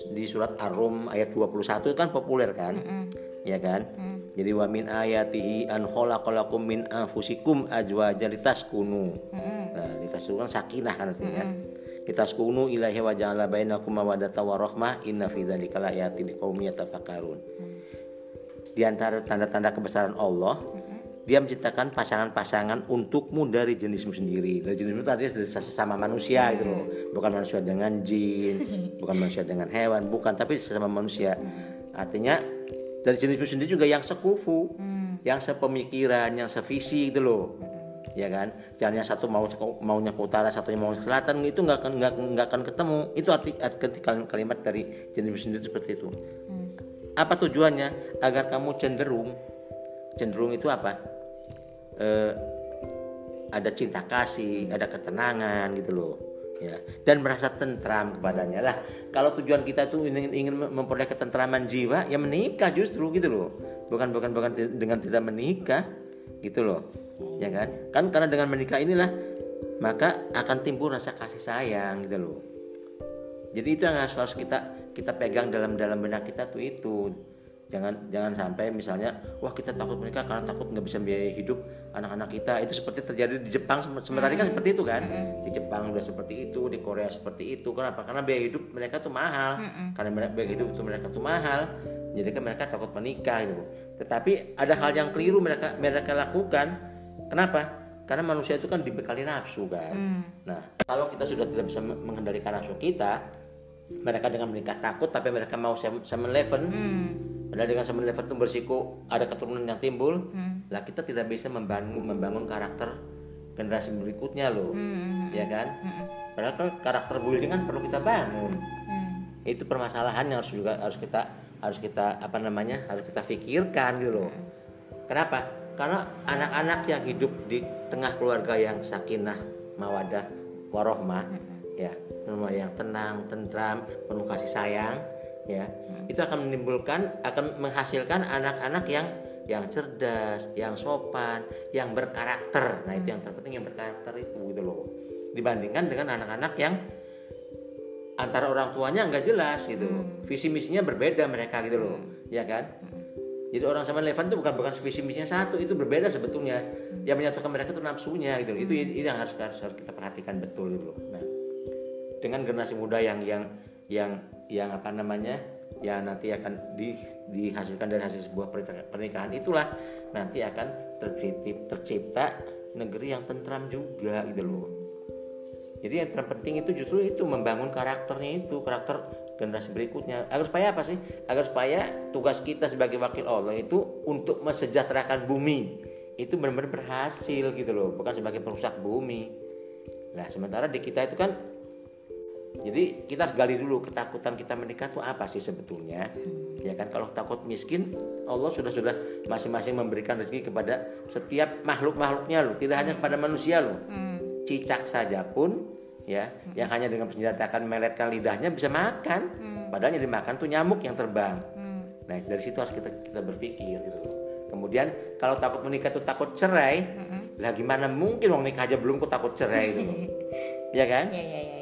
di surat Ar-Rum ayat 21 itu kan populer kan? Ya kan? Jadi wa min ayatihi an khalaqalakum min anfusikum azwajan litaskunu. Nah litaskunu kan sakinah kan artinya litaskunu ilaihi wa ja'ala bainakum mawaddatan wa rahmah inna fi dzalika laayatin liqaumin yatafakkarun. Di antara tanda-tanda kebesaran Allah dia menciptakan pasangan-pasangan untukmu dari jenismu sendiri. Dari jenismu tadi dari sesama manusia gitu loh. Bukan manusia dengan jin bukan manusia dengan hewan bukan tapi sesama manusia. Artinya dari jenismu sendiri juga yang sekufu yang sepemikiran yang sevisi gitu loh ya kan? Jangan yang satu mau maunya ke utara satunya mau ke selatan itu nggak akan nggak nggak akan ketemu. Itu arti, arti kalimat dari jenismu sendiri seperti itu. Apa tujuannya? Agar kamu cenderung cenderung itu apa? Eh, ada cinta kasih ada ketenangan gitu loh ya. Dan merasa tentram kepadanya lah. Kalau tujuan kita tuh ingin ingin memperoleh ketentraman jiwa ya menikah justru gitu loh. Bukan bukan bukan dengan tidak menikah gitu loh ya kan? Kan karena dengan menikah inilah maka akan timbul rasa kasih sayang gitu loh. Jadi itu yang harus, harus kita kita pegang dalam dalam benak kita tuh itu. Jangan jangan sampai misalnya wah kita takut menikah karena takut nggak bisa biayai hidup anak-anak kita. Itu seperti terjadi di Jepang sem- sementara ini kan seperti itu kan? Di Jepang udah seperti itu di Korea seperti itu. Kenapa? Karena biaya hidup mereka tuh mahal. Karena mereka biaya hidup itu mereka tuh mahal. Jadi kan mereka takut menikah gitu tetapi ada hal yang keliru mereka mereka lakukan kenapa? Karena manusia itu kan dibekali nafsu kan? Nah kalau kita sudah tidak bisa me- mengendalikan nafsu kita mereka dengan menikah takut tapi mereka mau 7-Eleven padahal dengan 7-Eleven itu bersiko ada keturunan yang timbul. Lah kita tidak bisa membangun membangun karakter generasi berikutnya loh. Ya kan? Padahal kan karakter building kan perlu kita bangun. Itu permasalahan yang harus juga harus kita harus kita apa namanya harus kita pikirkan gitu loh. Kenapa karena anak-anak yang hidup di tengah keluarga yang sakinah mawadah warohmah ya yang tenang tentram penuh kasih sayang ya itu akan menimbulkan akan menghasilkan anak-anak yang yang cerdas, yang sopan, yang berkarakter. Nah, itu yang terpenting yang berkarakter itu gitu loh. Dibandingkan dengan anak-anak yang antara orang tuanya nggak jelas gitu. Visi misinya berbeda mereka gitu loh. Ya kan? Jadi orang sama Levan itu bukan bukan visi misinya satu, itu berbeda sebetulnya. Yang menyatukan mereka itu nafsunya gitu. Itu itu yang harus, harus harus kita perhatikan betul gitu loh. Nah, dengan generasi muda yang yang yang yang apa namanya? yang nanti akan di, dihasilkan dari hasil sebuah pernikahan itulah nanti akan tercipta, tercipta negeri yang tentram juga gitu loh. Jadi yang terpenting itu justru itu membangun karakternya itu karakter generasi berikutnya. Agar supaya apa sih? Agar supaya tugas kita sebagai wakil Allah itu untuk mesejahterakan bumi itu benar-benar berhasil gitu loh, bukan sebagai perusak bumi. Nah sementara di kita itu kan jadi kita harus gali dulu ketakutan kita menikah itu apa sih sebetulnya? Hmm. Ya kan kalau takut miskin, Allah sudah sudah masing-masing memberikan rezeki kepada setiap makhluk-makhluknya loh, tidak hanya kepada manusia loh. Hmm. Cicak saja pun ya, hmm. yang hanya dengan senjatakan meletkan lidahnya bisa makan. Hmm. Padahal yang dimakan tuh nyamuk yang terbang. Hmm. Nah, dari situ harus kita kita berpikir gitu loh. Kemudian kalau takut menikah itu takut cerai, hmm. lah gimana mungkin wong nikah aja belum kok takut cerai gitu loh. [laughs] ya kan? Ya, ya, ya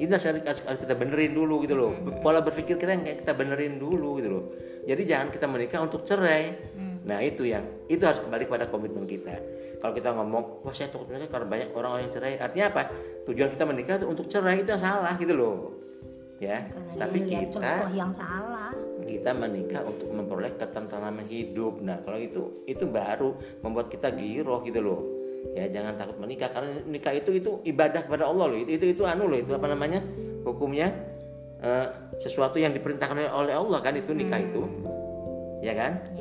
ini harus, harus kita benerin dulu gitu loh hmm. pola berpikir kita yang kita benerin dulu gitu loh jadi jangan kita menikah untuk cerai hmm. nah itu yang itu harus kembali pada komitmen kita kalau kita ngomong wah saya takut menikah karena banyak orang-orang yang cerai. Artinya apa? Tujuan kita menikah itu untuk cerai itu yang salah gitu loh. Ya karena tapi kita yang salah. kita menikah untuk memperoleh ketentraman hidup. Nah kalau itu itu baru membuat kita giroh gitu loh. Ya jangan takut menikah karena nikah itu itu ibadah kepada Allah loh. Itu itu, itu anu loh itu apa namanya? Hukumnya uh, sesuatu yang diperintahkan oleh Allah kan itu nikah hmm. itu ya kan? Ya.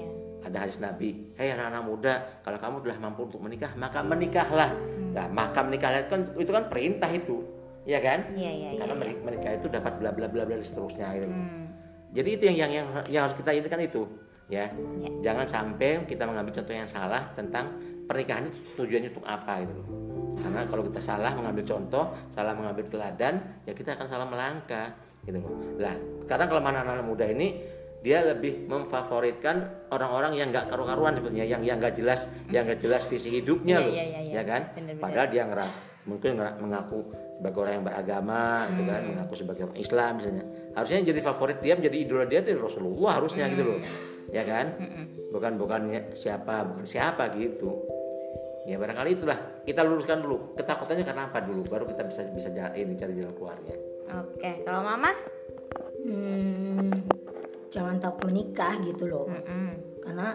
Ada hadis Nabi hei anak-anak muda kalau kamu telah mampu untuk menikah maka menikahlah hmm. nah maka menikahlah itu kan itu kan perintah itu ya kan ya, ya, karena ya, ya. menikah itu dapat bla bla bla bla seterusnya gitu hmm. jadi itu yang yang yang yang harus kita ini kan itu ya. ya jangan sampai kita mengambil contoh yang salah tentang pernikahan itu tujuannya untuk apa gitu loh karena kalau kita salah mengambil contoh salah mengambil teladan ya kita akan salah melangkah gitu loh lah sekarang kalau anak-anak muda ini dia lebih memfavoritkan orang-orang yang nggak karu-karuan sebetulnya yang yang nggak jelas yang nggak jelas visi hidupnya ya, loh ya, ya, ya. ya kan bener, bener. padahal dia ngerang mungkin mengaku sebagai orang yang beragama hmm. gitu kan hmm. mengaku sebagai orang Islam misalnya harusnya yang jadi favorit dia menjadi idola dia itu Rasulullah harusnya hmm. gitu loh hmm. ya kan hmm. bukan bukan siapa bukan siapa gitu ya barangkali itulah kita luruskan dulu ketakutannya karena apa dulu baru kita bisa bisa jalan ini cari jalan keluarnya oke kalau mama hmm, jangan takut menikah gitu loh mm -mm. karena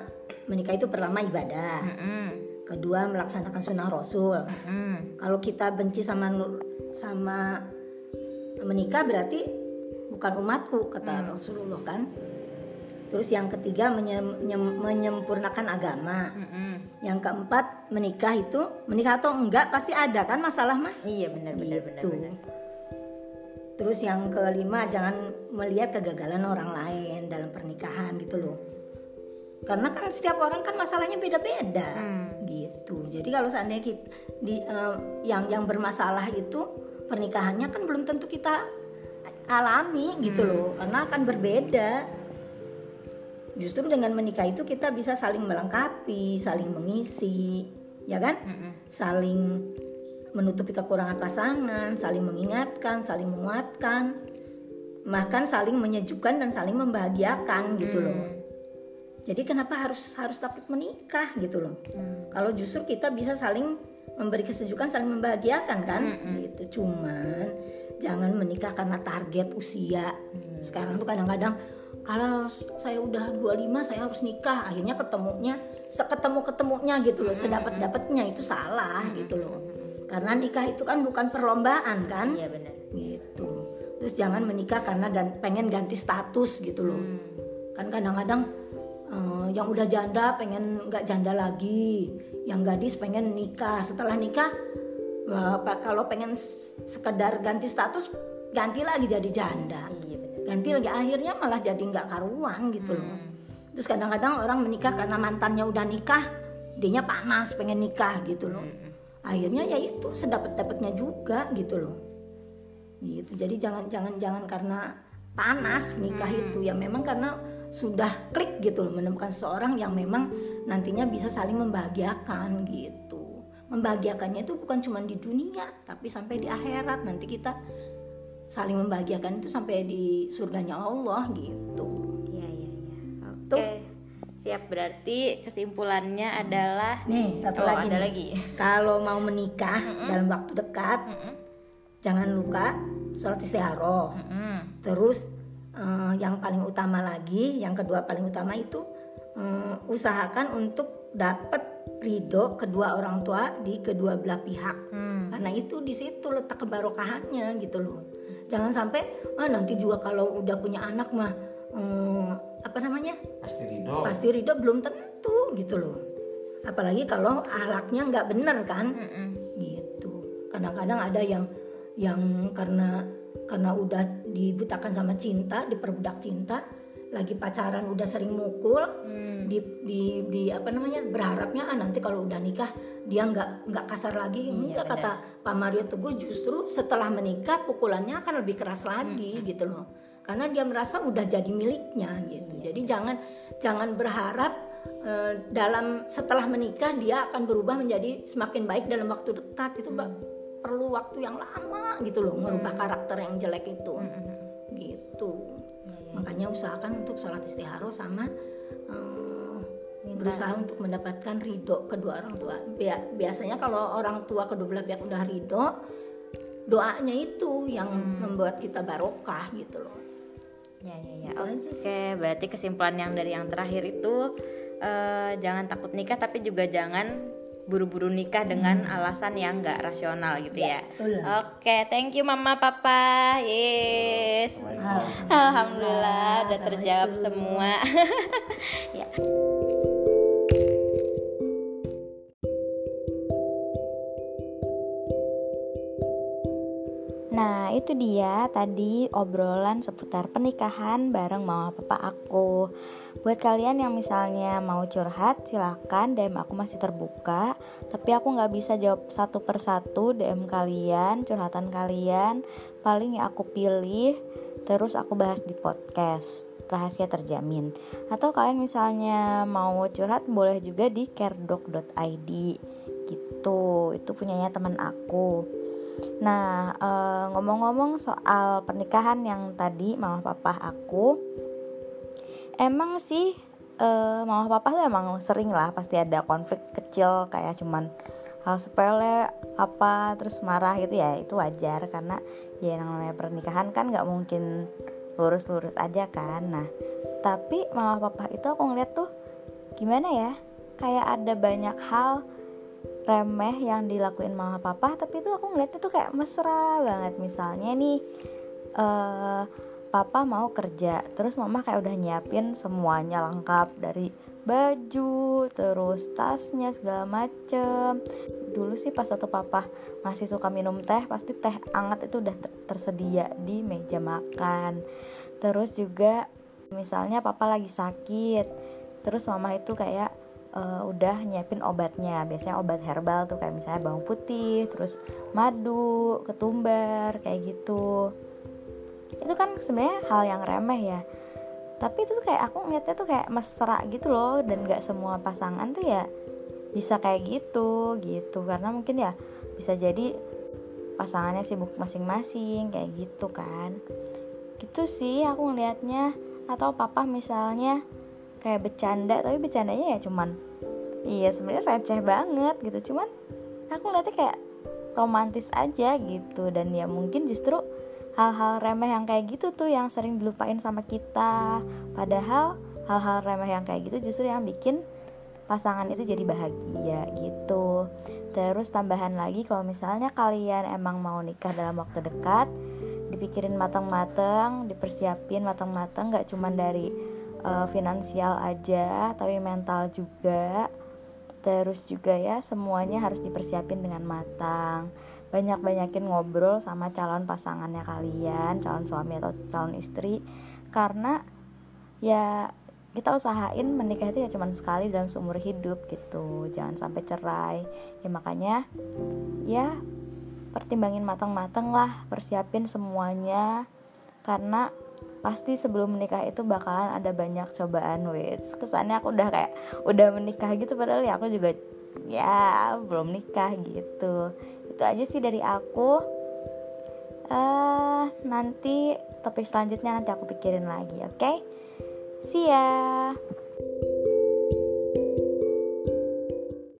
menikah itu pertama ibadah mm -mm. kedua melaksanakan sunnah rasul mm -mm. kalau kita benci sama sama menikah berarti bukan umatku kata mm. Rasulullah kan Terus yang ketiga menyem, menyempurnakan agama. Mm -hmm. Yang keempat menikah itu menikah atau enggak pasti ada kan masalah mah. Iya benar benar gitu. benar. Terus yang kelima jangan melihat kegagalan orang lain dalam pernikahan gitu loh. Karena kan setiap orang kan masalahnya beda-beda hmm. gitu. Jadi kalau seandainya kita, di uh, yang yang bermasalah itu pernikahannya kan belum tentu kita alami gitu hmm. loh. Karena akan berbeda justru dengan menikah itu kita bisa saling melengkapi, saling mengisi, ya kan? Mm -mm. Saling menutupi kekurangan pasangan, saling mengingatkan, saling menguatkan, bahkan saling menyejukkan dan saling membahagiakan gitu loh. Jadi kenapa harus harus takut menikah gitu loh? Mm. Kalau justru kita bisa saling memberi kesejukan, saling membahagiakan kan? Mm -mm. Gitu. Cuman jangan menikah karena target usia. Mm. Sekarang tuh kadang-kadang kalau saya udah 25 saya harus nikah akhirnya ketemunya seketemu ketemunya gitu loh sedapat dapatnya itu salah gitu loh karena nikah itu kan bukan perlombaan kan iya benar gitu terus jangan menikah karena pengen ganti status gitu loh. Hmm. kan kadang-kadang uh, yang udah janda pengen nggak janda lagi. Yang gadis pengen nikah. Setelah nikah uh, kalau pengen sekedar ganti status ganti lagi jadi janda. Iya ganti lagi akhirnya malah jadi nggak karuan gitu loh. Terus kadang-kadang orang menikah karena mantannya udah nikah dianya panas pengen nikah gitu loh. Akhirnya ya itu sedapat dapatnya juga gitu loh gitu jadi jangan jangan jangan karena panas nikah itu ya memang karena sudah klik gitu loh menemukan seseorang yang memang nantinya bisa saling membahagiakan gitu membahagiakannya itu bukan cuma di dunia tapi sampai di akhirat nanti kita saling membahagiakan itu sampai di surganya Allah gitu. Iya iya iya. Oke. Okay. Siap berarti kesimpulannya adalah nih satu oh, lagi ada nih. lagi. Kalau mau menikah mm -mm. dalam waktu dekat mm -mm. Jangan lupa sholat istiharoh. Mm -mm. Terus uh, yang paling utama lagi, yang kedua paling utama itu uh, usahakan untuk dapat ridho kedua orang tua di kedua belah pihak. Hmm. Karena itu di situ letak kebarokahannya gitu loh jangan sampai ah nanti juga kalau udah punya anak mah hmm, apa namanya pasti ridho pasti ridho belum tentu gitu loh apalagi kalau ahlaknya nggak bener kan mm -mm. gitu kadang-kadang ada yang yang karena karena udah dibutakan sama cinta diperbudak cinta lagi pacaran udah sering mukul hmm. di, di di apa namanya berharapnya ah nanti kalau udah nikah dia nggak nggak kasar lagi hmm, enggak kata Pak Mario Teguh justru setelah menikah pukulannya akan lebih keras lagi hmm. gitu loh karena dia merasa udah jadi miliknya gitu jadi jangan jangan berharap uh, dalam setelah menikah dia akan berubah menjadi semakin baik dalam waktu dekat itu hmm. Perlu waktu yang lama gitu loh merubah hmm. karakter yang jelek itu hmm. gitu ya, ya. makanya usahakan untuk sholat istihara sama uh, berusaha untuk mendapatkan ridho kedua orang tua. Biasanya kalau orang tua kedua belah pihak udah ridho, doanya itu yang hmm. membuat kita barokah gitu loh. Ya ya ya. Gitu Oke, okay, berarti kesimpulan yang dari yang terakhir itu uh, jangan takut nikah tapi juga jangan buru-buru nikah dengan alasan yang nggak rasional gitu ya. ya. Oke, okay, thank you mama papa. Yes. Alhamdulillah, Alhamdulillah udah terjawab semua. [laughs] ya. Nah, itu dia tadi obrolan seputar pernikahan bareng mama papa aku. Buat kalian yang misalnya mau curhat, silahkan DM aku masih terbuka. Tapi aku nggak bisa jawab satu persatu DM kalian, curhatan kalian. Paling yang aku pilih, terus aku bahas di podcast rahasia terjamin. Atau kalian misalnya mau curhat, boleh juga di caredoc.id gitu. Itu punyanya teman aku. Nah, ngomong ngomong-ngomong soal pernikahan yang tadi mama papa aku, emang sih uh, mama papa tuh emang sering lah pasti ada konflik kecil kayak cuman hal sepele apa terus marah gitu ya itu wajar karena ya yang namanya pernikahan kan nggak mungkin lurus-lurus aja kan. Nah tapi mama papa itu aku ngeliat tuh gimana ya kayak ada banyak hal remeh yang dilakuin mama papa tapi itu aku ngeliatnya tuh kayak mesra banget. Misalnya nih uh, papa mau kerja. Terus mama kayak udah nyiapin semuanya lengkap. Dari baju terus tasnya segala macem. Dulu sih pas satu papa masih suka minum teh pasti teh anget itu udah tersedia di meja makan. Terus juga misalnya papa lagi sakit terus mama itu kayak uh, udah nyiapin obatnya. Biasanya obat herbal tuh kayak misalnya bawang putih terus madu ketumbar kayak gitu itu kan sebenarnya hal yang remeh ya. Tapi itu tuh kayak aku ngeliatnya tuh kayak mesra gitu loh dan gak semua pasangan tuh ya bisa kayak gitu gitu. Karena mungkin ya bisa jadi pasangannya sibuk masing-masing kayak gitu kan. Gitu sih aku ngelihatnya atau papa misalnya kayak bercanda tapi bercandanya ya cuman iya sebenarnya receh banget gitu. Cuman aku lihatnya kayak romantis aja gitu. Dan ya mungkin justru hal-hal remeh yang kayak gitu tuh yang sering dilupain sama kita. Padahal hal-hal remeh yang kayak gitu justru yang bikin pasangan itu jadi bahagia gitu. Terus tambahan lagi kalau misalnya kalian emang mau nikah dalam waktu dekat dipikirin matang-matang dipersiapin matang-matang nggak cuman dari uh, finansial aja tapi mental juga. Terus juga ya semuanya harus dipersiapin dengan matang banyak-banyakin ngobrol sama calon pasangannya kalian calon suami atau calon istri. Karena ya kita usahain menikah itu ya cuma sekali dalam seumur hidup gitu. Jangan sampai cerai. Ya makanya ya pertimbangin matang-matang lah persiapin semuanya. Karena pasti sebelum menikah itu bakalan ada banyak cobaan wits. Kesannya aku udah kayak udah menikah gitu padahal ya aku juga ya belum nikah gitu itu aja sih dari aku uh, nanti topik selanjutnya nanti aku pikirin lagi oke okay? see ya